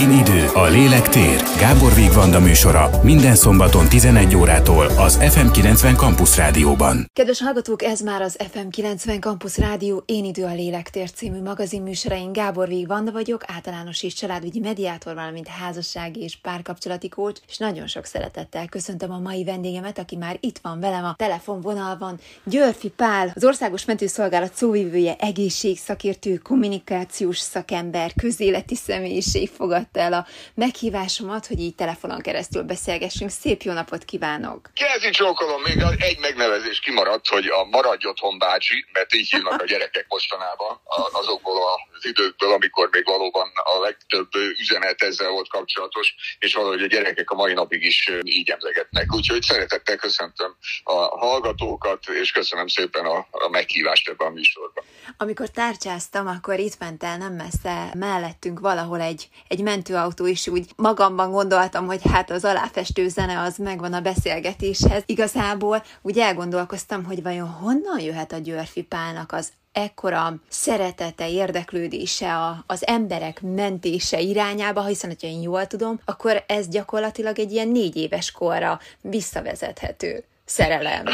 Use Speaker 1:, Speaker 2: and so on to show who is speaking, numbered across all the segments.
Speaker 1: Én idő, a lélek tér. Gábor Vigvanda műsora minden szombaton 11 órától az FM90 Campus Rádióban.
Speaker 2: Kedves hallgatók, ez már az FM90 Campus Rádió Én idő, a lélek tér című magazin műsorain. Gábor Vigvanda vagyok, általános és családügyi mediátor, valamint házassági és párkapcsolati kócs, és nagyon sok szeretettel köszöntöm a mai vendégemet, aki már itt van velem a telefonvonalban. Györfi Pál, az Országos Mentőszolgálat szóvivője, egészségszakértő, kommunikációs szakember, közéleti személyiség fogadta el a meghívásomat, hogy így telefonon keresztül beszélgessünk. Szép jó napot kívánok!
Speaker 3: Kezdj csókolom, még egy megnevezés kimaradt, hogy a Maradj otthon bácsi, mert így hívnak a gyerekek mostanában azokból az időkből, amikor még valóban a legtöbb üzenet ezzel volt kapcsolatos, és valahogy a gyerekek a mai napig is így emlegetnek. Úgyhogy szeretettel köszöntöm a hallgatókat, és köszönöm szépen a, a meghívást ebben a műsorban.
Speaker 2: Amikor tárcsáztam, akkor itt ment el nem messze mellettünk valahol egy, egy mentőautó, és úgy magamban gondoltam, hogy hát az aláfestő zene az megvan a beszélgetéshez. Igazából úgy elgondolkoztam, hogy vajon honnan jöhet a Györfi Pálnak az ekkora szeretete, érdeklődése a, az emberek mentése irányába, hiszen, hogyha én jól tudom, akkor ez gyakorlatilag egy ilyen négy éves korra visszavezethető szerelem.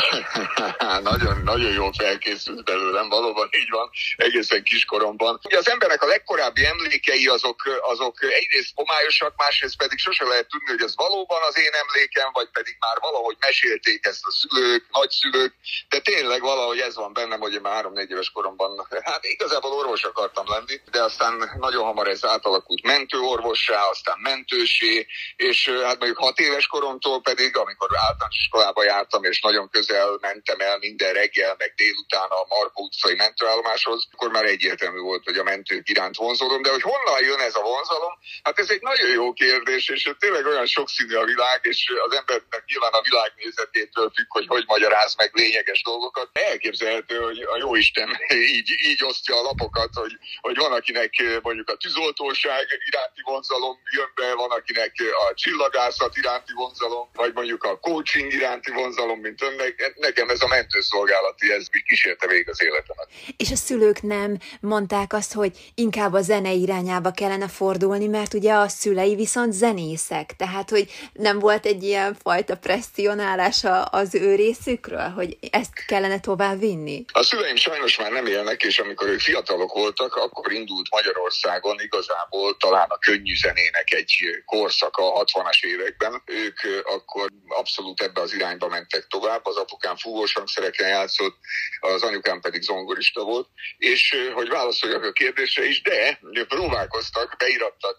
Speaker 3: nagyon, nagyon jól felkészült belőlem, valóban így van, egészen kiskoromban. Ugye az embernek a legkorábbi emlékei azok, azok egyrészt homályosak, másrészt pedig sose lehet tudni, hogy ez valóban az én emlékem, vagy pedig már valahogy mesélték ezt a szülők, nagyszülők, de tényleg valahogy ez van bennem, hogy én már három-négy éves koromban, hát igazából orvos akartam lenni, de aztán nagyon hamar ez átalakult mentőorvossá, aztán mentősé, és hát mondjuk hat éves koromtól pedig, amikor általános iskolába jártam, és nagyon közel mentem el minden reggel, meg délután a Markó utcai mentőállomáshoz, akkor már egyértelmű volt, hogy a mentők iránt vonzolom, de hogy honnan jön ez a vonzalom? Hát ez egy nagyon jó kérdés, és tényleg olyan sokszínű a világ, és az embernek nyilván a világnézetétől függ, hogy hogy magyaráz meg lényeges dolgokat. Elképzelhető, hogy a jó Isten így, így osztja a lapokat, hogy, hogy van, akinek mondjuk a tűzoltóság iránti vonzalom jön be, van, akinek a csillagászat iránti vonzalom, vagy mondjuk a coaching iránti vonzalom, tudom, mint önnek, nekem ez a mentőszolgálati, ez kísérte végig az életemet.
Speaker 2: És a szülők nem mondták azt, hogy inkább a zene irányába kellene fordulni, mert ugye a szülei viszont zenészek, tehát hogy nem volt egy ilyen fajta presszionálása az ő részükről, hogy ezt kellene tovább vinni?
Speaker 3: A szüleim sajnos már nem élnek, és amikor ők fiatalok voltak, akkor indult Magyarországon igazából talán a könnyű zenének egy korszaka a 60-as években. Ők akkor abszolút ebbe az irányba mentek tovább, az apukám fúvós hangszereken játszott, az anyukám pedig zongorista volt, és hogy válaszoljak a kérdésre is, de próbálkoztak, beirattak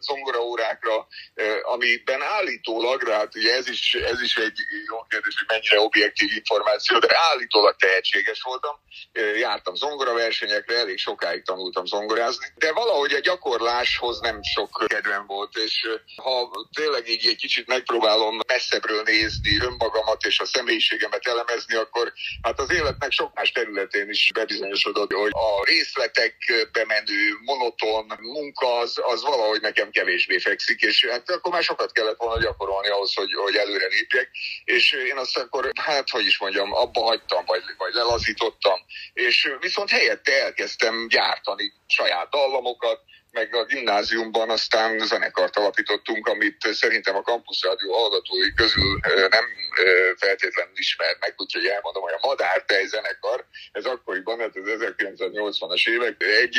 Speaker 3: zongoraórákra, amiben állítólag, hát ugye ez is, ez is egy jó kérdés, hogy mennyire objektív információ, de állítólag tehetséges voltam, jártam zongoraversenyekre, elég sokáig tanultam zongorázni, de valahogy a gyakorláshoz nem sok kedvem volt, és ha tényleg így egy kicsit megpróbálom messzebbről nézni önmagamat és a személyiségemet elemezni, akkor hát az életnek sok más területén is bebizonyosodott, hogy a részletekbe menő, monoton munka az, az valahogy nekem kevésbé fekszik, és hát akkor már sokat kellett volna gyakorolni ahhoz, hogy, hogy előre lépjek, és én azt akkor, hát hogy is mondjam, abba hagytam, vagy, vagy lelazítottam, és viszont helyette elkezdtem gyártani saját dallamokat, meg a gimnáziumban aztán zenekart alapítottunk, amit szerintem a Campus Rádió hallgatói közül nem feltétlenül ismernek, úgyhogy elmondom, hogy a Madártej zenekar, ez akkoriban, hát az 1980-as évek, egy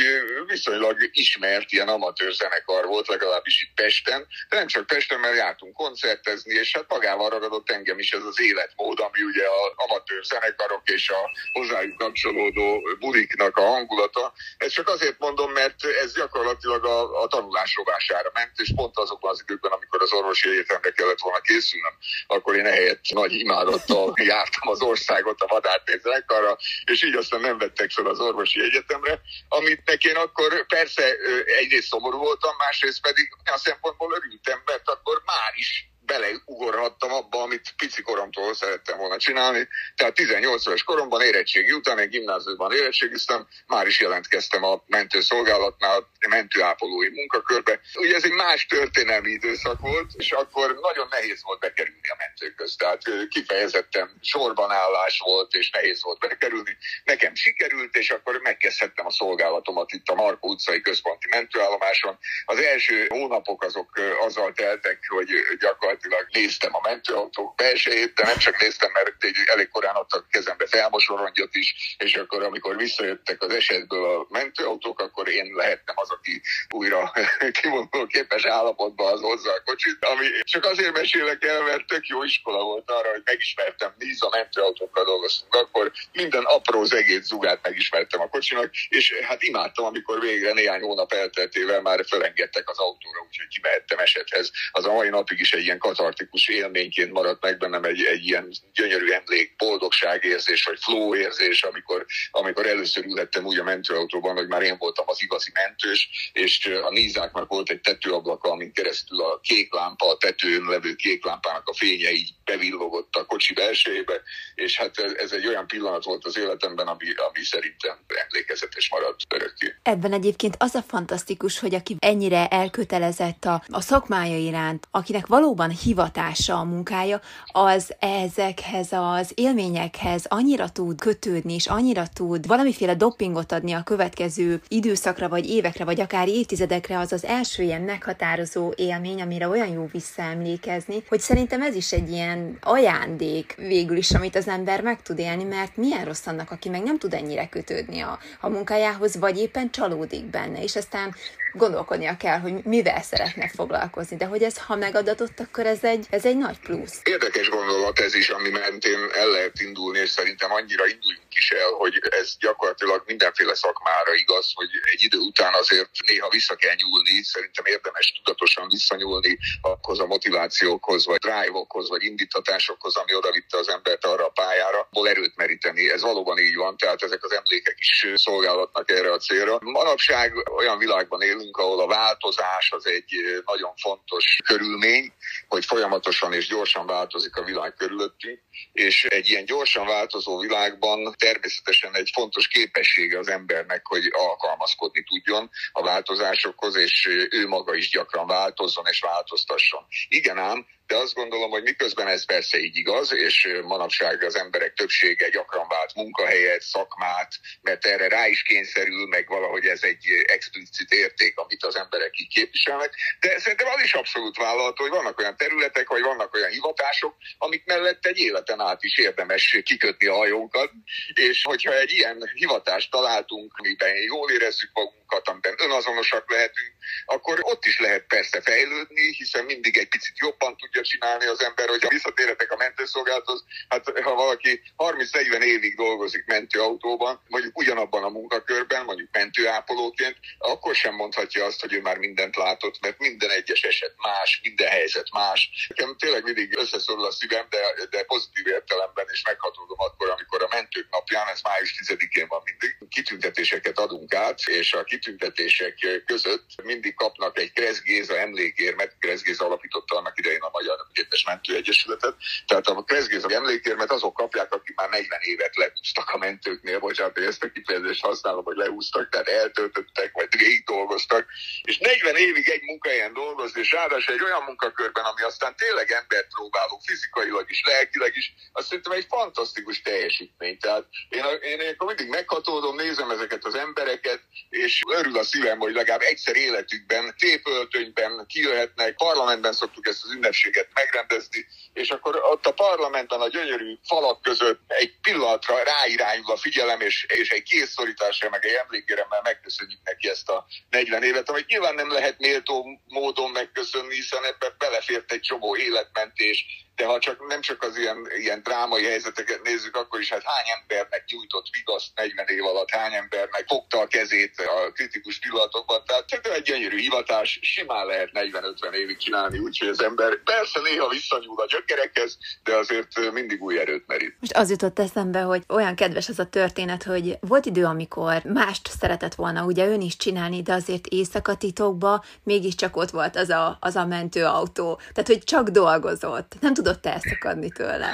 Speaker 3: viszonylag ismert ilyen amatőr zenekar volt, legalábbis itt Pesten, de nem csak Pesten, mert jártunk koncertezni, és hát magával ragadott engem is ez az életmód, ami ugye az amatőr zenekarok és a hozzájuk kapcsolódó buliknak a hangulata. Ezt csak azért mondom, mert ez gyakorlatilag a, a tanulás rovására ment, és pont azokban az időkben, amikor az orvosi egyetemre kellett volna készülnöm, akkor én ehelyett nagy imádattal jártam az országot a vadártér zenekarra, és így aztán nem vettek fel az orvosi egyetemre, amit én akkor persze egyrészt szomorú voltam, másrészt pedig a szempontból örültem, mert akkor már is beleugorhattam abba, amit pici koromtól szerettem volna csinálni. Tehát 18 éves koromban érettségi után, egy gimnáziumban érettségiztem, már is jelentkeztem a mentőszolgálatnál, mentőápolói munkakörbe. Ugye ez egy más történelmi időszak volt, és akkor nagyon nehéz volt bekerülni a mentők közt. Tehát kifejezetten sorban állás volt, és nehéz volt bekerülni. Nekem sikerült, és akkor megkezdhettem a szolgálatomat itt a Markó utcai központi mentőállomáson. Az első hónapok azok azzal teltek, hogy gyakorlatilag néztem a mentőautók belsejét, de nem csak néztem, mert elég korán adtak kezembe felmosorongyot is, és akkor amikor visszajöttek az esetből a mentőautók, akkor én lehettem az, aki újra kimondó képes állapotban az hozzá a kocsit, ami csak azért mesélek el, mert tök jó iskola volt arra, hogy megismertem, a mentőautókkal dolgoztunk, akkor minden apró zegét zugát megismertem a kocsinak, és hát imádtam, amikor végre néhány hónap elteltével már felengedtek az autóra, úgyhogy kimehettem esethez. Az a mai napig is egy ilyen katartikus élményként maradt meg bennem egy, egy ilyen gyönyörű emlék, boldogságérzés, vagy flow érzés, amikor, amikor először ülhettem úgy a mentőautóban, hogy már én voltam az igazi mentős, és a Nízáknak volt egy tetőablaka, amin keresztül a kék lámpa, a tetőn levő kék lámpának a fénye így bevillogott a kocsi belsejébe, és hát ez egy olyan pillanat volt az életemben, ami, ami szerintem emlékezetes maradt örökké.
Speaker 2: Ebben egyébként az a fantasztikus, hogy aki ennyire elkötelezett a, a szakmája iránt, akinek valóban hivatása a munkája, az ezekhez az élményekhez annyira tud kötődni, és annyira tud valamiféle dopingot adni a következő időszakra, vagy évekre, vagy akár évtizedekre, az az első ilyen meghatározó élmény, amire olyan jó visszaemlékezni, hogy szerintem ez is egy ilyen ajándék végül is, amit az ember meg tud élni, mert milyen rossz annak, aki meg nem tud ennyire kötődni a, a munkájához, vagy éppen csalódik benne, és aztán gondolkodnia kell, hogy mivel szeretne foglalkozni, de hogy ez ha megadatott, akkor ez egy, ez egy nagy plusz.
Speaker 3: Érdekes gondolat ez is, ami mentén el lehet indulni, és szerintem annyira induljunk is el, hogy ez gyakorlatilag mindenféle szakmára igaz, hogy egy idő után azért néha vissza kell nyúlni, szerintem érdemes tudatosan visszanyúlni ahhoz a motivációkhoz, vagy drive-okhoz, vagy indítatásokhoz, ami oda vitte az embert arra a pályára, hol erőt meríteni. Ez valóban így van, tehát ezek az emlékek is szolgálatnak erre a célra. Manapság olyan világban élünk, ahol a változás az egy nagyon fontos körülmény, hogy folyamatosan és gyorsan változik a világ körülöttünk, és egy ilyen gyorsan változó világban természetesen egy fontos képessége az embernek, hogy alkalmazkodni tudjon a változásokhoz, és ő maga is gyakran változzon és változtasson. Igen ám, de azt gondolom, hogy miközben ez persze így igaz, és manapság az emberek többsége gyakran vált munkahelyet, szakmát, mert erre rá is kényszerül, meg valahogy ez egy explicit érték, amit az emberek így képviselnek, de szerintem az is abszolút vállalható, hogy vannak olyan területek, vagy vannak olyan hivatások, amik mellett egy életen át is érdemes kikötni a hajónkat, és hogyha egy ilyen hivatást találtunk, amiben jól érezzük magunkat, amiben önazonosak lehetünk, akkor ott is lehet persze fejlődni, hiszen mindig egy picit jobban tudja csinálni az ember, hogyha visszatérhetek a mentőszolgálathoz, hát ha valaki 30-40 évig dolgozik mentőautóban, mondjuk ugyanabban a munkakörben, mondjuk mentőápolóként, akkor sem mondhatja azt, hogy ő már mindent látott, mert minden egyes eset más, minden helyzet más. Nekem tényleg mindig összeszorul a szívem, de, de pozitív értelemben is meghatódom akkor, amikor a mentők napján, ez május 10-én van mindig, kitüntetéseket adunk át, és a kitüntetések között mindig kapnak egy Kressz Géza emlékérmet, Kressz Géza alapította annak idején a Magyar Képes Mentőegyesületet, tehát a Kressz Géza emlékérmet azok kapják, akik már 40 évet lehúztak a mentőknél, bocsánat, hogy ezt a kifejezést használom, hogy lehúztak, tehát eltöltöttek, vagy végig dolgoztak, és 40 évig egy munkahelyen dolgozni, és ráadásul egy olyan munkakörben, ami aztán tényleg embert próbáló, fizikailag is, lelkileg is, azt szerintem egy fantasztikus teljesítmény. Tehát én, én akkor mindig meghatódom, nézem ezeket az embereket, és örül a szívem, hogy legalább egyszer életükben, tépöltönyben kijöhetnek, parlamentben szoktuk ezt az ünnepséget megrendezni, és akkor ott a parlamentben a gyönyörű falak között egy pillanatra ráirányul a figyelem, és, és egy készszorításra, meg egy emlékéremmel megköszönjük neki ezt a 40 évet, amit nyilván nem lehet méltó módon megköszönni, hiszen ebbe belefért egy csomó életmentés, de ha csak nem csak az ilyen, ilyen drámai helyzeteket nézzük, akkor is hát hány embernek nyújtott vigaszt 40 év alatt, hány embernek fogta a kezét a kritikus pillanatokban. Tehát csak egy gyönyörű hivatás, simán lehet 40-50 évig csinálni, úgyhogy az ember persze néha visszanyúl a gyökerekhez, de azért mindig új erőt merít.
Speaker 2: Most az jutott eszembe, hogy olyan kedves az a történet, hogy volt idő, amikor mást szeretett volna ugye ön is csinálni, de azért éjszaka titokba mégiscsak ott volt az a, az a mentőautó. Tehát, hogy csak dolgozott. Nem tudom, tudott-e ezt akadni tőle?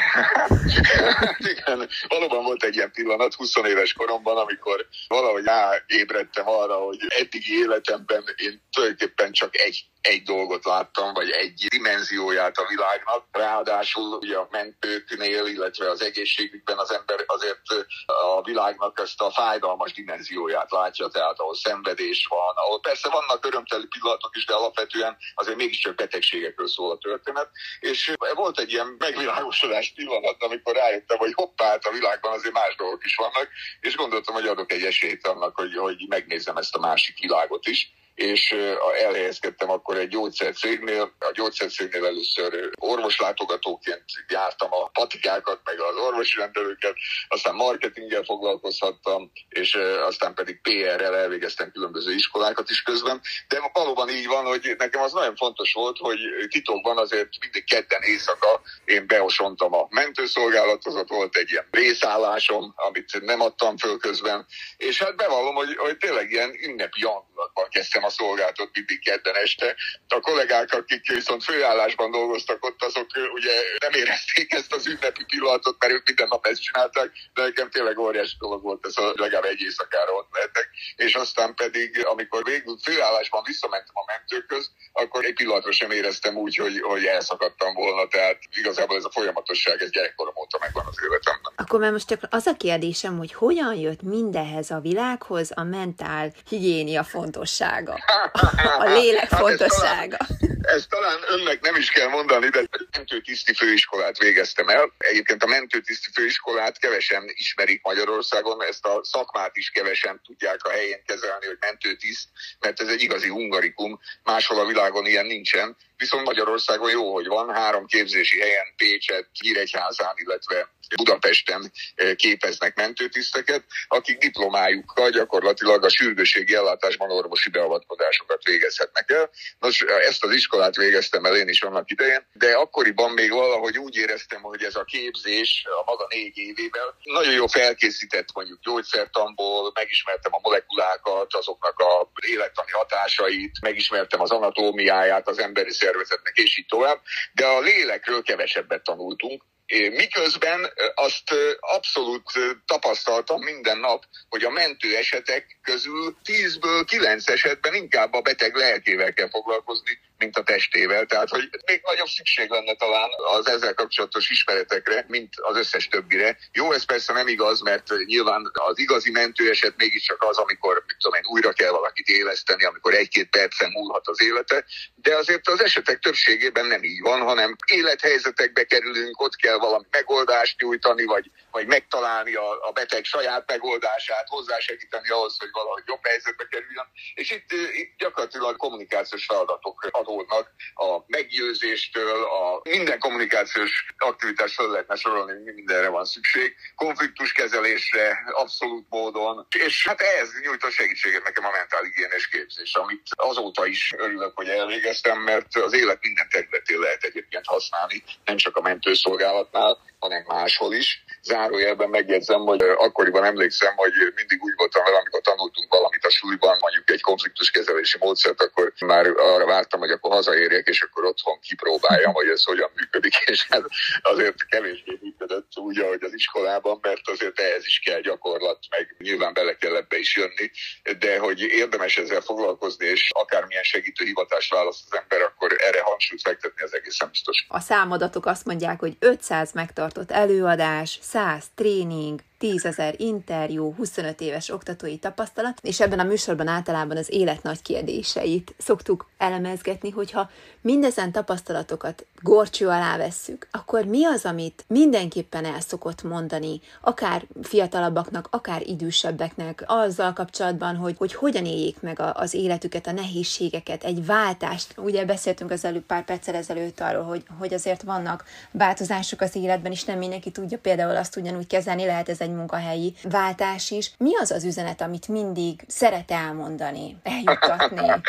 Speaker 3: Igen, valóban volt egy ilyen pillanat 20 éves koromban, amikor valahogy ráébredtem arra, hogy eddigi életemben én tulajdonképpen csak egy egy dolgot láttam, vagy egy dimenzióját a világnak. Ráadásul ugye a mentőknél, illetve az egészségügyben az ember azért a világnak ezt a fájdalmas dimenzióját látja, tehát ahol szenvedés van, ahol persze vannak örömteli pillanatok is, de alapvetően azért mégiscsak betegségekről szól a történet. És volt egy ilyen megvilágosodás pillanat, amikor rájöttem, hogy hoppá, hát a világban azért más dolgok is vannak, és gondoltam, hogy adok egy esélyt annak, hogy, hogy megnézem ezt a másik világot is és elhelyezkedtem akkor egy gyógyszercégnél. A gyógyszercégnél először orvoslátogatóként jártam a patikákat, meg az orvosi rendelőket, aztán marketinggel foglalkozhattam, és aztán pedig PR-rel elvégeztem különböző iskolákat is közben. De valóban így van, hogy nekem az nagyon fontos volt, hogy titokban azért mindig kedden éjszaka én beosontam a mentőszolgálathoz, ott volt egy ilyen részállásom, amit nem adtam föl közben, és hát bevallom, hogy, hogy tényleg ilyen ünnepi hangulatban kezdtem a szolgáltat mindig kedden este. A kollégák, akik viszont főállásban dolgoztak ott, azok ugye nem érezték ezt az ünnepi pillanatot, mert ők minden nap ezt csinálták, de nekem tényleg óriási dolog volt ez, hogy legalább egy éjszakára ott lehetek. És aztán pedig, amikor végül főállásban visszamentem a mentőköz, akkor egy pillanatra sem éreztem úgy, hogy, hogy elszakadtam volna, tehát igazából ez a folyamatosság, ez gyerekkorom óta megvan az életemben.
Speaker 2: Akkor már most csak az a kérdésem, hogy hogyan jött mindehez a világhoz a mentál higiénia fontossága? Fontossága. A lélek hát fontossága.
Speaker 3: Ez talán, ez talán önnek nem is kell mondani, de mentőtiszti főiskolát végeztem el. Egyébként a mentőtiszti főiskolát kevesen ismerik Magyarországon, ezt a szakmát is kevesen tudják a helyén kezelni, hogy mentőtiszt, mert ez egy igazi hungarikum, máshol a világon ilyen nincsen. Viszont Magyarországon jó, hogy van, három képzési helyen, Pécset, Nyíregyházán, illetve Budapesten eh, képeznek mentőtiszteket, akik diplomájukkal gyakorlatilag a sürgőségi ellátásban orvosi beavatkozásokat végezhetnek el. Nos, ezt az iskolát végeztem el én is annak idején, de akkoriban még valahogy úgy éreztem, hogy ez a képzés a maga négy évével nagyon jó felkészített mondjuk gyógyszertamból, megismertem a molekulákat, azoknak a élettani hatásait, megismertem az anatómiáját az emberi szervezetnek, és így tovább, de a lélekről kevesebbet tanultunk, Miközben azt abszolút tapasztaltam minden nap, hogy a mentő esetek közül 10-ből 9 esetben inkább a beteg lelkével kell foglalkozni, mint a testével. Tehát, hogy még nagyobb szükség lenne talán az ezzel kapcsolatos ismeretekre, mint az összes többire. Jó, ez persze nem igaz, mert nyilván az igazi mentőeset mégiscsak az, amikor mit tudom én, újra kell valakit éleszteni, amikor egy-két percen múlhat az élete, de azért az esetek többségében nem így van, hanem élethelyzetekbe kerülünk, ott kell valami megoldást nyújtani, vagy, vagy megtalálni a, a beteg saját megoldását, hozzásegíteni ahhoz, hogy valahogy jobb helyzetbe kerüljön. És itt, itt gyakorlatilag kommunikációs feladatok adódnak a meggyőzéstől, a minden kommunikációs aktivitás fel lehetne sorolni, mindenre van szükség, konfliktuskezelésre abszolút módon, és hát ehhez nyújt a segítséget nekem a mentálhigiénés képzés, amit azóta is örülök, hogy elvégeztem, mert az élet minden területén lehet egyébként használni, nem csak a mentőszolgálatnál, hanem máshol is. Zárójelben megjegyzem, hogy akkoriban emlékszem, hogy mindig úgy voltam vele, amikor tanultunk valamit a súlyban, mondjuk egy konfliktuskezelési módszert, akkor már arra vártam, hogy akkor hazaérjek, és akkor otthon kipróbáljam, hogy ez hogyan működik, és hát azért kevésbé működött úgy, ahogy az iskolában, mert azért ehhez is kell gyakorlat, meg nyilván bele kell ebbe is jönni, de hogy érdemes ezzel foglalkozni, és akármilyen segítő hivatást választ az ember, akkor erre hangsúlyt fektetni az egészen biztos.
Speaker 2: A számadatok azt mondják, hogy 500 megtartott előadás, 100 tréning, 10 ezer interjú, 25 éves oktatói tapasztalat, és ebben a műsorban általában az élet nagy kérdéseit szoktuk elemezgetni, hogyha mindezen tapasztalatokat gorcső alá vesszük, akkor mi az, amit mindenképpen el szokott mondani, akár fiatalabbaknak, akár idősebbeknek, azzal kapcsolatban, hogy, hogy hogyan éljék meg a, az életüket, a nehézségeket, egy váltást. Ugye beszéltünk az előbb pár perccel ezelőtt arról, hogy, hogy azért vannak változások az életben, és nem mindenki tudja például azt ugyanúgy kezelni, lehet ez egy munkahelyi váltás is. Mi az az üzenet, amit mindig szeret elmondani, eljuttatni?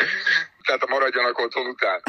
Speaker 3: tehát a maradjanak otthon után.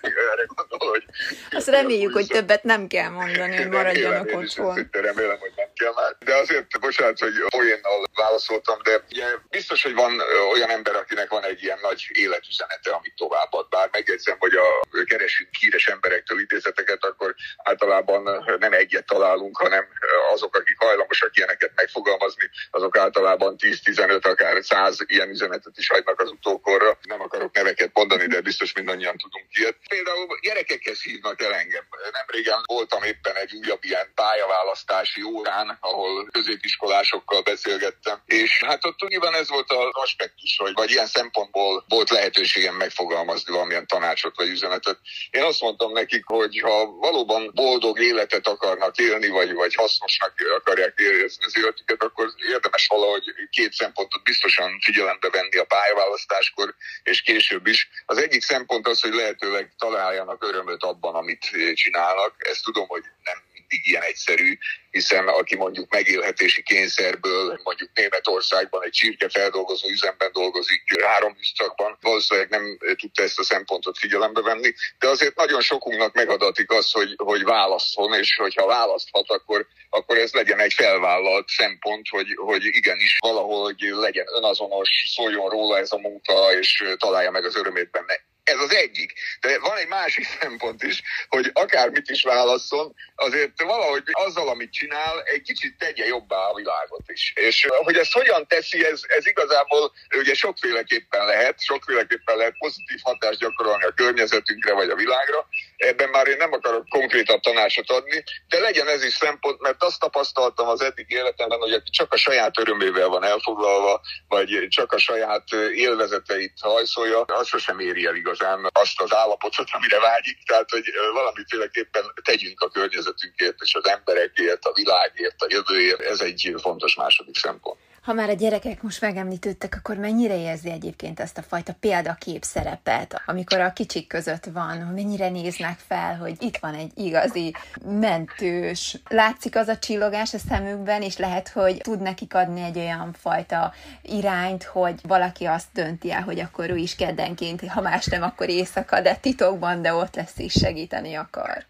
Speaker 3: Erre gondol, hogy...
Speaker 2: Azt reméljük, hogy többet nem kell mondani, hogy maradjanak remélem, otthon.
Speaker 3: Remélem, hogy nem kell már. De azért, bocsánat, hogy poénnal válaszoltam, de ugye biztos, hogy van olyan ember, akinek van egy ilyen nagy életüzenete, amit továbbad. Bár megjegyzem, hogy a keresünk híres emberektől idézeteket, akkor általában nem egyet találunk, hanem azok, akik hajlamosak ilyeneket megfogalmazni, azok általában 10-15, akár 100 ilyen üzenetet is hagynak az utókorra. Nem akarok neveket mondani, de biztos mindannyian tudunk ilyet. Például gyerekekhez hívnak el engem. Nem régen voltam éppen egy újabb ilyen pályaválasztási órán, ahol középiskolásokkal beszélgettem, és hát ott nyilván ez volt az aspektus, hogy vagy ilyen szempontból volt lehetőségem megfogalmazni valamilyen tanácsot vagy üzenetet. Én azt mondtam nekik, hogy ha valóban boldog életet akarnak élni, vagy, vagy hasznosnak akarják érezni az életüket, akkor érdemes valahogy két szempontot biztosan figyelembe venni a pályaválasztáskor, és később is. Az egyik szempont az, hogy lehetőleg találjanak örömöt abban, amit csinálnak. Ezt tudom, hogy nem mindig ilyen egyszerű, hiszen aki mondjuk megélhetési kényszerből mondjuk Németországban egy csirke feldolgozó üzemben dolgozik három műszakban, valószínűleg nem tudta ezt a szempontot figyelembe venni, de azért nagyon sokunknak megadatik az, hogy, hogy válaszol, és hogyha választhat, akkor, akkor ez legyen egy felvállalt szempont, hogy, hogy igenis valahogy legyen önazonos, szóljon róla ez a munka, és találja meg az örömét benne ez az egyik. De van egy másik szempont is, hogy akármit is válasszon, azért valahogy azzal, amit csinál, egy kicsit tegye jobbá a világot is. És hogy ezt hogyan teszi, ez, ez igazából ugye sokféleképpen lehet, sokféleképpen lehet pozitív hatást gyakorolni a környezetünkre vagy a világra. Ebben már én nem akarok konkrétabb tanácsot adni, de legyen ez is szempont, mert azt tapasztaltam az eddig életemben, hogy aki csak a saját örömével van elfoglalva, vagy csak a saját élvezeteit hajszolja, az sosem éri el igaz igazán azt az állapotot, amire vágyik, tehát hogy valamiféleképpen tegyünk a környezetünkért és az emberekért, a világért, a jövőért, ez egy fontos második szempont.
Speaker 2: Ha már a gyerekek most megemlítődtek, akkor mennyire érzi egyébként ezt a fajta példakép szerepet, amikor a kicsik között van, mennyire néznek fel, hogy itt van egy igazi mentős, látszik az a csillogás a szemükben, és lehet, hogy tud nekik adni egy olyan fajta irányt, hogy valaki azt dönti el, hogy akkor ő is keddenként, ha más nem, akkor éjszaka, de titokban, de ott lesz és segíteni akar.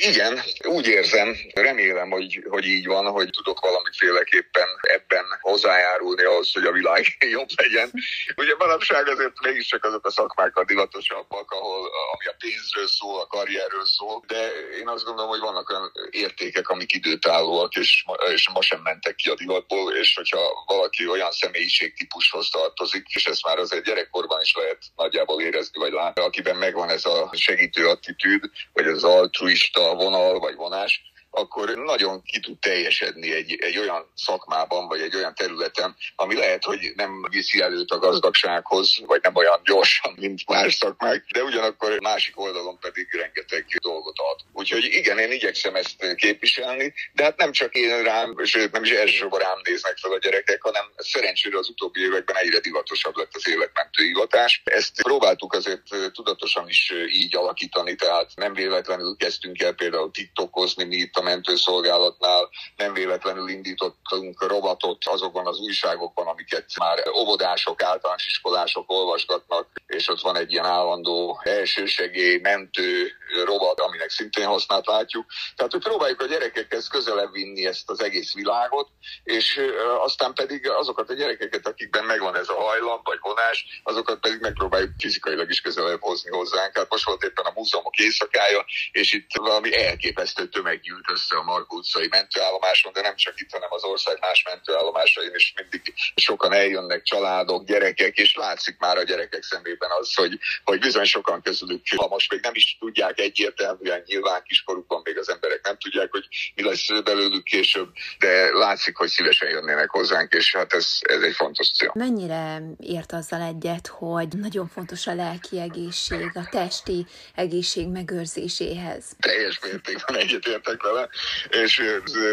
Speaker 3: Igen, úgy érzem, remélem, hogy, hogy így van, hogy tudok valamiféleképpen ebben hozzájárulni ahhoz, hogy a világ jobb legyen. Ugye manapság azért mégiscsak azok a szakmák a divatosabbak, ahol ami a pénzről szól, a karrierről szól, de én azt gondolom, hogy vannak olyan értékek, amik időtállóak, és és ma sem mentek ki a divatból, és hogyha valaki olyan személyiségtípushoz tartozik, és ezt már azért gyerekkorban is lehet nagyjából érezni, vagy látni, akiben megvan ez a segítő attitűd, vagy az altruista vonal vagy vonás, akkor nagyon ki tud teljesedni egy, egy olyan szakmában, vagy egy olyan területen, ami lehet, hogy nem viszi előtt a gazdagsághoz, vagy nem olyan gyorsan, mint más szakmák, de ugyanakkor másik oldalon pedig rengeteg dolgot ad. Úgyhogy igen, én igyekszem ezt képviselni, de hát nem csak én rám, sőt nem is elsősorban rám néznek fel a gyerekek, hanem szerencsére az utóbbi években egyre divatosabb lett az életmentő hivatás. Ezt próbáltuk azért tudatosan is így alakítani, tehát nem véletlenül kezdtünk el például TikTokozni mi itt a mentőszolgálatnál nem véletlenül indítottunk robotot azokban az újságokban, amiket már óvodások, általános iskolások olvasgatnak, és ott van egy ilyen állandó elsősegély, mentő robot, aminek szintén hasznát látjuk. Tehát, hogy próbáljuk a gyerekekhez közelebb vinni ezt az egész világot, és aztán pedig azokat a gyerekeket, akikben megvan ez a hajlam vagy vonás, azokat pedig megpróbáljuk fizikailag is közelebb hozni hozzánk. Hát most volt éppen a múzeumok éjszakája, és itt valami elképesztő tömeg gyűlt össze a Margó utcai mentőállomáson, de nem csak itt, hanem az ország más mentőállomásain is mindig sokan eljönnek, családok, gyerekek, és látszik már a gyerekek szemében az, hogy, hogy bizony sokan közülük, ha most még nem is tudják egyértelműen, nyilván kiskorukban még az emberek nem tudják, hogy mi lesz belőlük később, de látszik, hogy szívesen jönnének hozzánk, és hát ez, ez egy fontos cél.
Speaker 2: Mennyire ért azzal egyet, hogy nagyon fontos a lelki egészség, a testi egészség megőrzéséhez?
Speaker 3: Teljes mértékben egyetértek vele, és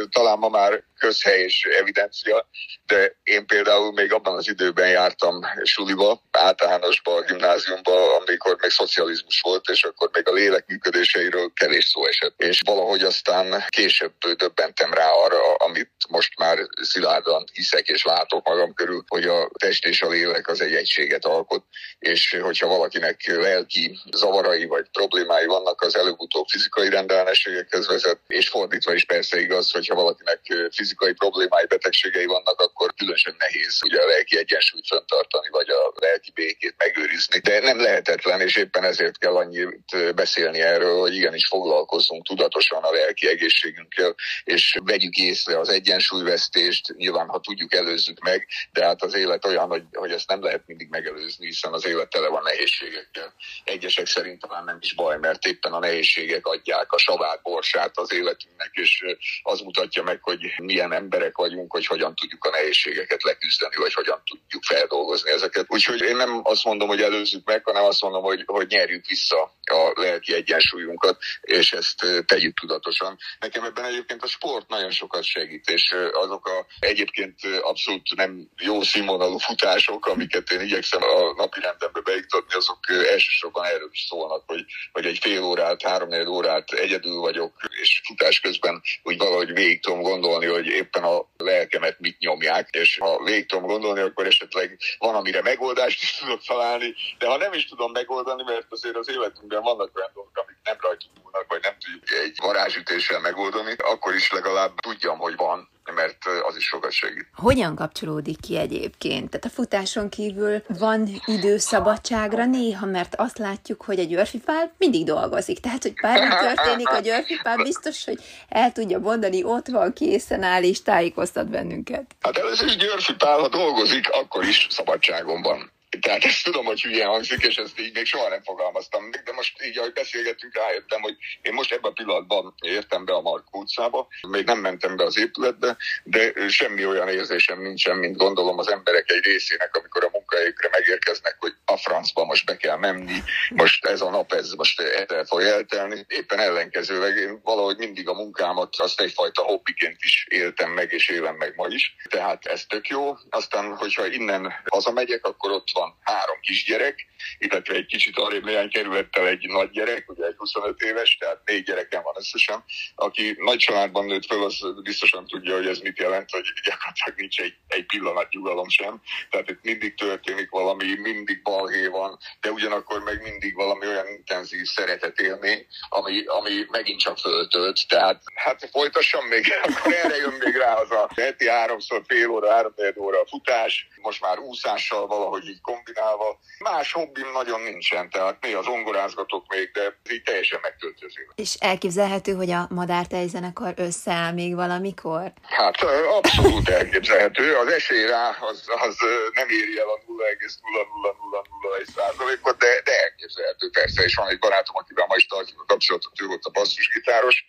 Speaker 3: talán ma már közhely és evidencia, de én például még abban az időben jártam suliba, általánosba, gimnáziumba, amikor még szocializmus volt, és akkor még a lélek működéseiről kevés szó esett. És valahogy aztán később döbbentem rá arra, amit most már szilárdan hiszek és látok magam körül, hogy a test és a lélek az egy egységet alkot, és hogyha valakinek lelki zavarai vagy problémái vannak, az előbb-utóbb fizikai rendellenességekhez vezet, és fordítva is persze igaz, hogyha valakinek fizikai fizikai problémái, betegségei vannak, különösen nehéz ugye a lelki egyensúlyt fenntartani, vagy a lelki békét megőrizni. De nem lehetetlen, és éppen ezért kell annyit beszélni erről, hogy igenis foglalkozzunk tudatosan a lelki egészségünkkel, és vegyük észre az egyensúlyvesztést, nyilván ha tudjuk előzzük meg, de hát az élet olyan, hogy, hogy ezt nem lehet mindig megelőzni, hiszen az élet tele van nehézségekkel. Egyesek szerint talán nem is baj, mert éppen a nehézségek adják a savát, borsát az életünknek, és az mutatja meg, hogy milyen emberek vagyunk, hogy hogyan tudjuk a nehézségeket leküzdeni, vagy hogyan tudjuk feldolgozni ezeket. Úgyhogy én nem azt mondom, hogy előzzük meg, hanem azt mondom, hogy, hogy nyerjük vissza a lelki egyensúlyunkat, és ezt tegyük tudatosan. Nekem ebben egyébként a sport nagyon sokat segít, és azok a egyébként abszolút nem jó színvonalú futások, amiket én igyekszem a napi rendembe beiktatni, azok elsősorban erről is szólnak, hogy, hogy egy fél órát, három órát egyedül vagyok, és futás közben úgy valahogy végig tudom gondolni, hogy éppen a lelkemet mit nyomják, és ha végig tudom gondolni, akkor esetleg van, amire megoldást is tudok találni, de ha nem is tudom megoldani, mert azért az életünkben vannak olyan dolgok, amik nem rajtunk múlnak, vagy nem tudjuk egy varázsütéssel megoldani, akkor is legalább tudjam, hogy van mert az is sokat segít.
Speaker 2: Hogyan kapcsolódik ki egyébként? Tehát a futáson kívül van idő szabadságra néha, mert azt látjuk, hogy a györfipál mindig dolgozik. Tehát, hogy bármi történik, a györfipál biztos, hogy el tudja mondani, ott van, készen áll és tájékoztat bennünket.
Speaker 3: Hát először is györfipál, ha dolgozik, akkor is szabadságon van. Tehát ezt tudom, hogy hülyen hangzik, és ezt így még soha nem fogalmaztam meg, de most így, ahogy beszélgetünk, rájöttem, hogy én most ebben a pillanatban értem be a Mark utcába, még nem mentem be az épületbe, de semmi olyan érzésem nincsen, mint gondolom az emberek egy részének, amikor a munkahelyükre megérkeznek, hogy a francba most be kell menni, most ez a nap, ez most el fog eltelni. Éppen ellenkezőleg én valahogy mindig a munkámat azt egyfajta hobbiként is éltem meg, és élem meg ma is. Tehát ez tök jó. Aztán, hogyha innen hazamegyek, akkor ott van van három kisgyerek, illetve egy kicsit arra néhány kerülettel egy nagy gyerek, ugye egy 25 éves, tehát négy gyerekem van összesen. Aki nagy családban nőtt föl, az biztosan tudja, hogy ez mit jelent, hogy gyakorlatilag nincs egy, egy pillanat nyugalom sem. Tehát itt mindig történik valami, mindig balhé van, de ugyanakkor meg mindig valami olyan intenzív szeretetélmény, ami, ami megint csak föltölt. Tehát hát folytassam még, akkor erre jön még rá az a heti háromszor fél óra, három óra futás, most már úszással valahogy így kombinálva. Más hobbim nagyon nincsen, tehát mi az ongorázgatok még, de így teljesen megtöltöző.
Speaker 2: És elképzelhető, hogy a madártejzenekar összeáll még valamikor?
Speaker 3: Hát abszolút elképzelhető. Az esély rá az, az nem éri el a 0,00001 százalékot, de, de elképzelhető persze. És van egy barátom, akivel ma is tartjuk a kapcsolatot, ő volt a basszusgitáros,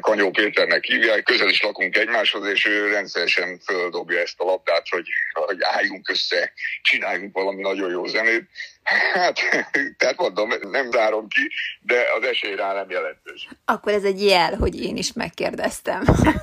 Speaker 3: Kanyó Péternek hívják, közel is lakunk egymáshoz, és ő rendszeresen földobja ezt a labdát, hogy, hogy álljunk össze, csináljunk valami nagyon jó zenét. Hát, tehát mondom, nem zárom ki, de az esély rá nem jelentős.
Speaker 2: Akkor ez egy jel, hogy én is megkérdeztem. Igen,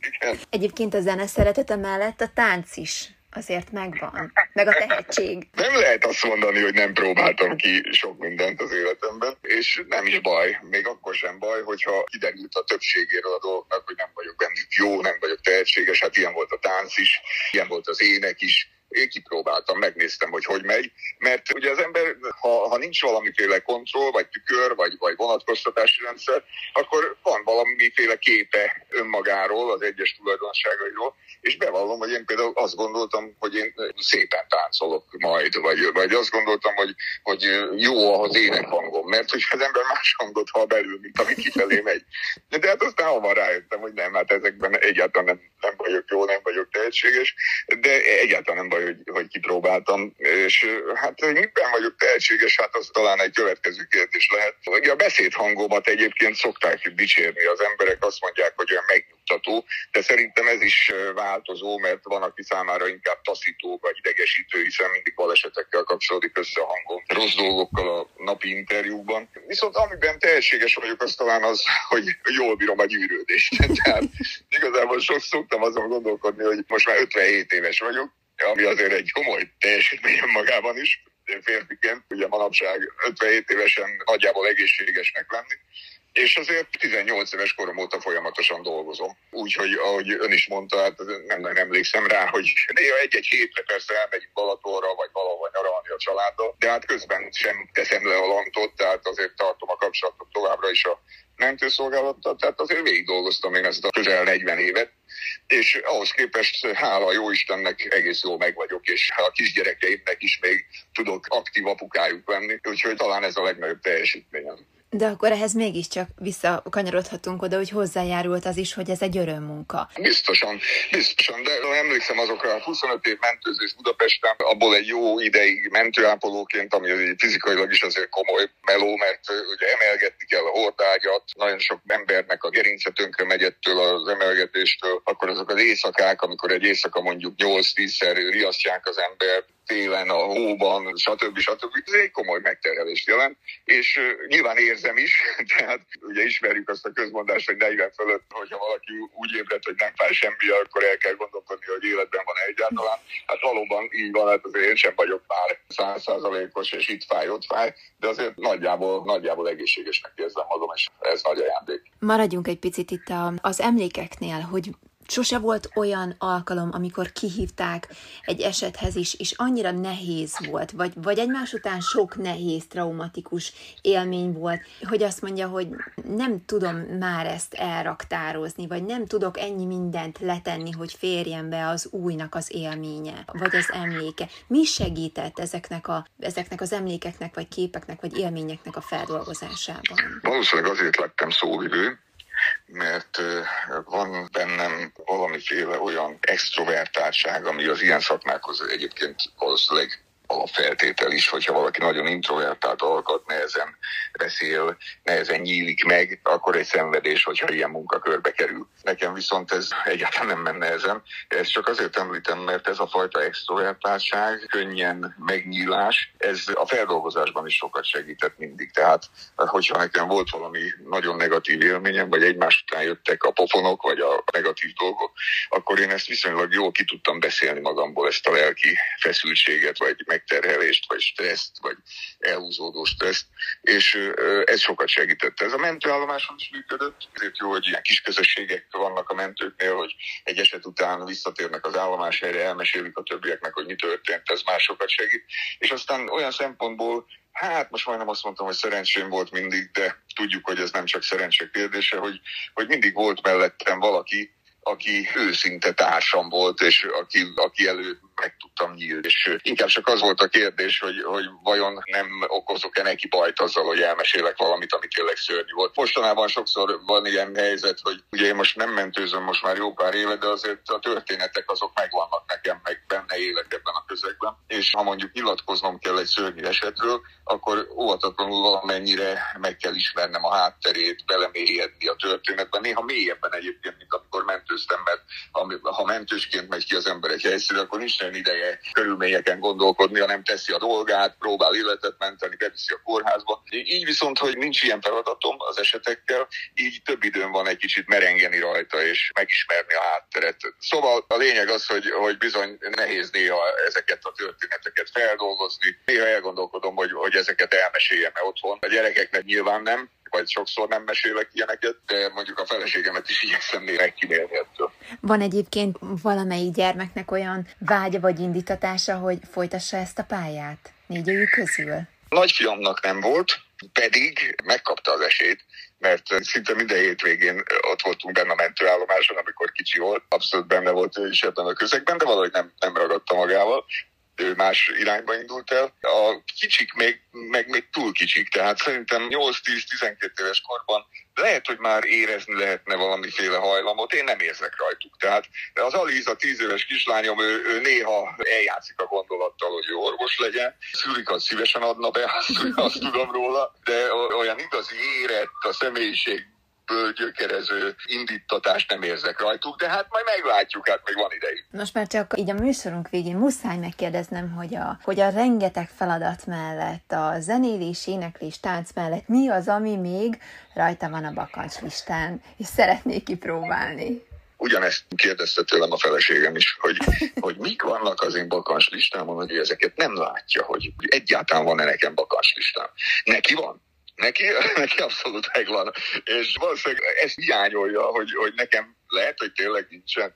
Speaker 2: igen. Egyébként a zene szeretete mellett a tánc is azért megvan, meg a tehetség.
Speaker 3: Nem lehet azt mondani, hogy nem próbáltam ki sok mindent az életemben, és nem is baj, még akkor sem baj, hogyha kiderült a többségéről a dolgoknak, hogy nem vagyok bennük jó, nem vagyok tehetséges, hát ilyen volt a tánc is, ilyen volt az ének is, én kipróbáltam, megnéztem, hogy hogy megy, mert ugye az ember, ha, ha nincs valamiféle kontroll, vagy tükör, vagy, vagy vonatkoztatási rendszer, akkor van valamiféle képe önmagáról, az egyes tulajdonságairól, és bevallom, hogy én például azt gondoltam, hogy én szépen táncolok majd, vagy, vagy azt gondoltam, hogy, hogy jó az énekhangom, mert hogy az ember más hangot hall belül, mint ami kifelé megy. De hát aztán hamar rájöttem, hogy nem, hát ezekben egyáltalán nem, nem vagyok jó, nem vagyok tehetséges, de egyáltalán nem baj, hogy, hogy kipróbáltam, és hát hogy miben vagyok tehetséges, hát az talán egy következő kérdés lehet. Ugye a beszédhangomat egyébként szokták dicsérni az emberek, azt mondják, hogy olyan megnyugtató, de szerintem ez is változó, mert van, aki számára inkább taszító vagy idegesítő, hiszen mindig balesetekkel kapcsolódik össze a hangom, rossz dolgokkal a napi interjúban. Viszont amiben tehetséges vagyok, az talán az, hogy jól bírom a gyűrődést. Tehát igazából sok szoktam azon gondolkodni, hogy most már 57 éves vagyok, ami azért egy komoly teljesítmény magában is, férfiként, ugye manapság 57 évesen nagyjából egészségesnek lenni, és azért 18 éves korom óta folyamatosan dolgozom. Úgyhogy, ahogy ön is mondta, hát nem nagyon emlékszem rá, hogy néha egy-egy hétre persze elmegyünk Balatonra, vagy valahol nyaralni a családdal, de hát közben sem teszem le a lantot, tehát azért tartom a kapcsolatot továbbra is a mentőszolgálattal, tehát azért végig dolgoztam én ezt a közel 40 évet, és ahhoz képest hála jó Istennek egész jól meg vagyok, és a kisgyerekeimnek is még tudok aktív apukájuk lenni, úgyhogy talán ez a legnagyobb teljesítményem.
Speaker 2: De akkor ehhez mégiscsak visszakanyarodhatunk oda, hogy hozzájárult az is, hogy ez egy örömmunka.
Speaker 3: Biztosan, biztosan, de emlékszem azokra a 25 év mentőzés Budapesten, abból egy jó ideig mentőápolóként, ami fizikailag is azért komoly meló, mert ugye emelgetni kell a hordágyat, nagyon sok embernek a gerince tönkre megy ettől az emelgetéstől, akkor azok az éjszakák, amikor egy éjszaka mondjuk 8-10-szer riasztják az embert, télen, a hóban, stb. stb. Ez egy komoly megterhelést jelent, és nyilván érzem is, tehát ugye ismerjük azt a közmondást, hogy 40 fölött, hogyha valaki úgy ébred, hogy nem fáj semmi, akkor el kell gondolkodni, hogy életben van egyáltalán. Hát valóban így van, hát azért én sem vagyok már százszázalékos, és itt fáj, ott fáj, de azért nagyjából, nagyjából egészségesnek érzem magam, és ez nagy ajándék.
Speaker 2: Maradjunk egy picit itt az emlékeknél, hogy Sose volt olyan alkalom, amikor kihívták egy esethez is, és annyira nehéz volt, vagy, vagy egymás után sok nehéz, traumatikus élmény volt, hogy azt mondja, hogy nem tudom már ezt elraktározni, vagy nem tudok ennyi mindent letenni, hogy férjen be az újnak az élménye, vagy az emléke. Mi segített ezeknek, a, ezeknek az emlékeknek, vagy képeknek, vagy élményeknek a feldolgozásában?
Speaker 3: Valószínűleg azért lettem szóvivő, mert van bennem valamiféle olyan extrovertáltság, ami az ilyen szakmákhoz egyébként valószínűleg alapfeltétel is, hogyha valaki nagyon introvertált alkat, nehezen beszél, nehezen nyílik meg, akkor egy szenvedés, hogyha ilyen munkakörbe kerül. Nekem viszont ez egyáltalán nem menne ezen. Ezt csak azért említem, mert ez a fajta extrovertáltság, könnyen megnyílás, ez a feldolgozásban is sokat segített mindig. Tehát, hogyha nekem volt valami nagyon negatív élményem, vagy egymás után jöttek a pofonok, vagy a negatív dolgok, akkor én ezt viszonylag jól ki tudtam beszélni magamból, ezt a lelki feszültséget, vagy megterhelést, vagy stresszt, vagy elhúzódó stresszt, és ez sokat segített. Ez a mentőállomáson is működött, ezért jó, hogy ilyen kis közösségek vannak a mentőknél, hogy egy eset után visszatérnek az állomás helyre, elmesélik a többieknek, hogy mi történt, ez másokat segít. És aztán olyan szempontból Hát most majdnem azt mondtam, hogy szerencsém volt mindig, de tudjuk, hogy ez nem csak szerencse kérdése, hogy, hogy mindig volt mellettem valaki, aki őszinte társam volt, és aki, aki elő meg tudtam nyílni. És inkább csak az volt a kérdés, hogy, hogy vajon nem okozok-e neki bajt azzal, hogy elmesélek valamit, ami tényleg szörnyű volt. Mostanában sokszor van ilyen helyzet, hogy ugye én most nem mentőzöm most már jó pár éve, de azért a történetek azok megvannak nekem, meg benne élek ebben a közegben. És ha mondjuk nyilatkoznom kell egy szörnyű esetről, akkor óvatatlanul valamennyire meg kell ismernem a hátterét, belemélyedni a történetben. Néha mélyebben egyébként, mint amikor mentőztem, mert ha mentősként megy ki az ember egy helyszínre, akkor nincs nincsen ideje körülményeken gondolkodni, hanem teszi a dolgát, próbál életet menteni, beviszi a kórházba. Így viszont, hogy nincs ilyen feladatom az esetekkel, így több időm van egy kicsit merengeni rajta és megismerni a hátteret. Szóval a lényeg az, hogy, hogy bizony nehéz néha ezeket a történeteket feldolgozni. Néha elgondolkodom, hogy, hogy ezeket elmeséljem-e otthon. A gyerekeknek nyilván nem, vagy sokszor nem mesélek ilyeneket, de mondjuk a feleségemet is igyekszem néha kimélni ettől.
Speaker 2: Van egyébként valamelyik gyermeknek olyan vágya vagy indítatása, hogy folytassa ezt a pályát négyőjük közül?
Speaker 3: Nagyfiamnak nem volt, pedig megkapta az esélyt, mert szinte minden hétvégén ott voltunk benne a mentőállomáson, amikor kicsi volt, abszolút benne volt ő is ebben a közegben, de valahogy nem, nem ragadta magával ő más irányba indult el. A kicsik még, meg még túl kicsik, tehát szerintem 8-10-12 éves korban lehet, hogy már érezni lehetne valamiféle hajlamot, én nem érzek rajtuk. Tehát az Aliza 10 éves kislányom, ő, ő néha eljátszik a gondolattal, hogy ő orvos legyen. Szülikat szívesen adna be, azt, azt tudom róla, de olyan igazi érett a személyiség gyökerező indítatást nem érzek rajtuk, de hát majd meglátjuk, hát még van ideig.
Speaker 2: Most már csak így a műsorunk végén muszáj megkérdeznem, hogy a, hogy a rengeteg feladat mellett, a zenélés, éneklés, tánc mellett mi az, ami még rajta van a bakancs listán, és szeretnék kipróbálni?
Speaker 3: ugyanezt kérdezte tőlem a feleségem is, hogy, hogy mik vannak az én bakancs listámon, hogy ezeket nem látja, hogy egyáltalán van-e nekem bakancs listám. Neki van? Neki, neki abszolút megvan. És valószínűleg ezt hiányolja, hogy, hogy nekem lehet, hogy tényleg nincsen.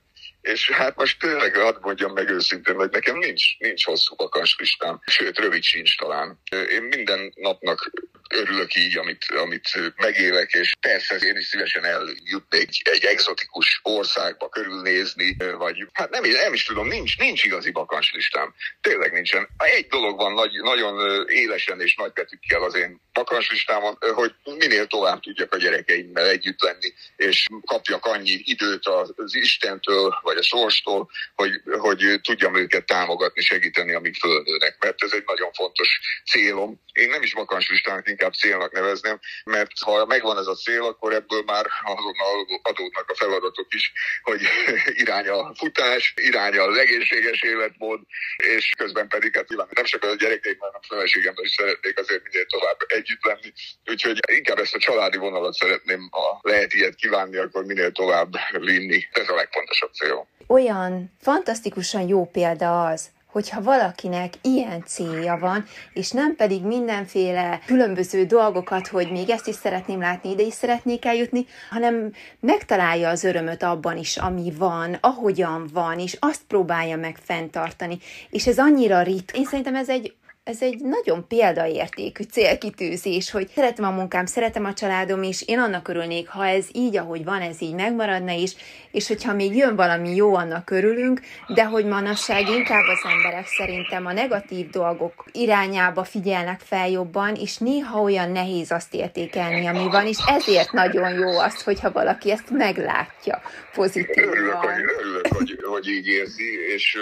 Speaker 3: És hát most tényleg hadd mondjam meg őszintén, hogy nekem nincs, nincs hosszú listám, sőt rövid sincs talán. Én minden napnak örülök így, amit, amit megélek, és persze én is szívesen eljutnék egy egzotikus országba körülnézni, vagy hát nem, nem is tudom, nincs, nincs igazi bakancslistám. Tényleg nincsen. Egy dolog van nagy, nagyon élesen és nagy betűkkel az én bakancslistámon, hogy minél tovább tudjak a gyerekeimmel együtt lenni, és kapjak annyi időt az Istentől, vagy a sorstól, hogy, hogy tudjam őket támogatni, segíteni, amíg fölnőnek, mert ez egy nagyon fontos célom. Én nem is bakancslistának, inkább célnak nevezném, mert ha megvan ez a cél, akkor ebből már azonnal adódnak a feladatok is, hogy irány a futás, irány az egészséges életmód, és közben pedig hát nem csak a gyerekeim, hanem a feleségemmel is szeretnék azért minél tovább együtt lenni. Úgyhogy inkább ezt a családi vonalat szeretném, ha lehet ilyet kívánni, akkor minél tovább vinni. Ez a legfontosabb cél.
Speaker 2: Olyan fantasztikusan jó példa az, hogyha valakinek ilyen célja van, és nem pedig mindenféle különböző dolgokat, hogy még ezt is szeretném látni, ide is szeretnék eljutni, hanem megtalálja az örömöt abban is, ami van, ahogyan van, és azt próbálja meg fenntartani. És ez annyira rit. Én szerintem ez egy ez egy nagyon példaértékű célkitűzés, hogy szeretem a munkám, szeretem a családom, és én annak örülnék, ha ez így, ahogy van, ez így megmaradna is, és hogyha még jön valami jó, annak örülünk, de hogy manasság inkább az emberek szerintem a negatív dolgok irányába figyelnek fel jobban, és néha olyan nehéz azt értékelni, ami van, és ezért nagyon jó az, hogyha valaki ezt meglátja pozitívan.
Speaker 3: Örülök, hogy, örülök hogy, hogy így érzi, és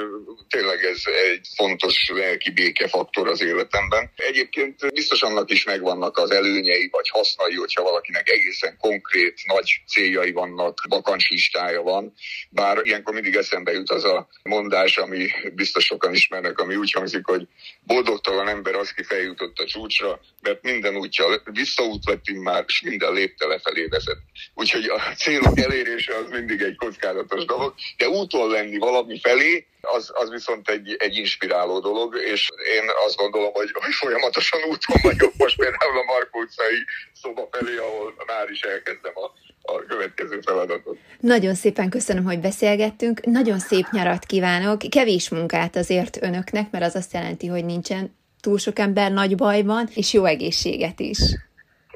Speaker 3: tényleg ez egy fontos lelki békefaktor az életemben. Egyébként biztos annak is megvannak az előnyei vagy hasznai, hogyha valakinek egészen konkrét nagy céljai vannak, bakancslistája van. Bár ilyenkor mindig eszembe jut az a mondás, ami biztos sokan ismernek, ami úgy hangzik, hogy boldogtalan ember az, ki feljutott a csúcsra, mert minden útja visszaút lett már, és minden lépte lefelé vezet. Úgyhogy a célok elérése az mindig egy kockázatos dolog, de úton lenni valami felé, az, az viszont egy, egy inspiráló dolog, és én azt gondolom, hogy, hogy folyamatosan úton vagyok most például a Markó utcai szoba felé, ahol már is elkezdem a, a következő feladatot.
Speaker 2: Nagyon szépen köszönöm, hogy beszélgettünk. Nagyon szép nyarat kívánok. Kevés munkát azért önöknek, mert az azt jelenti, hogy nincsen túl sok ember nagy bajban, és jó egészséget is.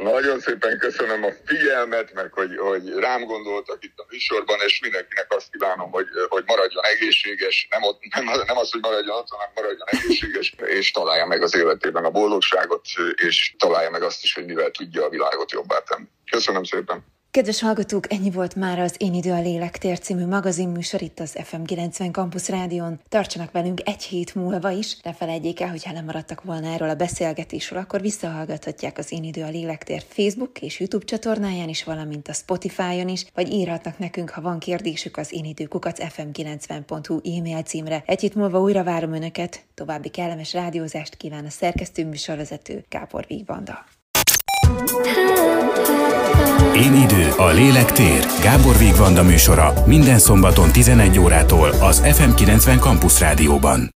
Speaker 3: Nagyon szépen köszönöm a figyelmet, meg hogy, hogy rám gondoltak itt a műsorban, és mindenkinek azt kívánom, hogy, hogy maradjon egészséges, nem, ott, nem, nem az, hogy maradjon ott, hanem maradjon egészséges, és találja meg az életében a boldogságot, és találja meg azt is, hogy mivel tudja a világot jobbá tenni. Köszönöm szépen!
Speaker 2: Kedves hallgatók, ennyi volt már az Én idő a lélektér című magazinműsor itt az FM 90 Campus Rádion. Tartsanak velünk egy hét múlva is, ne felejtjék el, hogy ha nem maradtak volna erről a beszélgetésről, akkor visszahallgathatják az Én idő a lélektér Facebook és YouTube csatornáján is, valamint a Spotify-on is, vagy írhatnak nekünk, ha van kérdésük az én időkukat fm90.hu e-mail címre. Egy hét múlva újra várom Önöket, további kellemes rádiózást kíván a szerkesztő műsorvezető Kápor Vigvanda.
Speaker 1: Én idő, a lélek tér. Gábor Vigvanda műsora minden szombaton 11 órától az FM90 Campus Rádióban.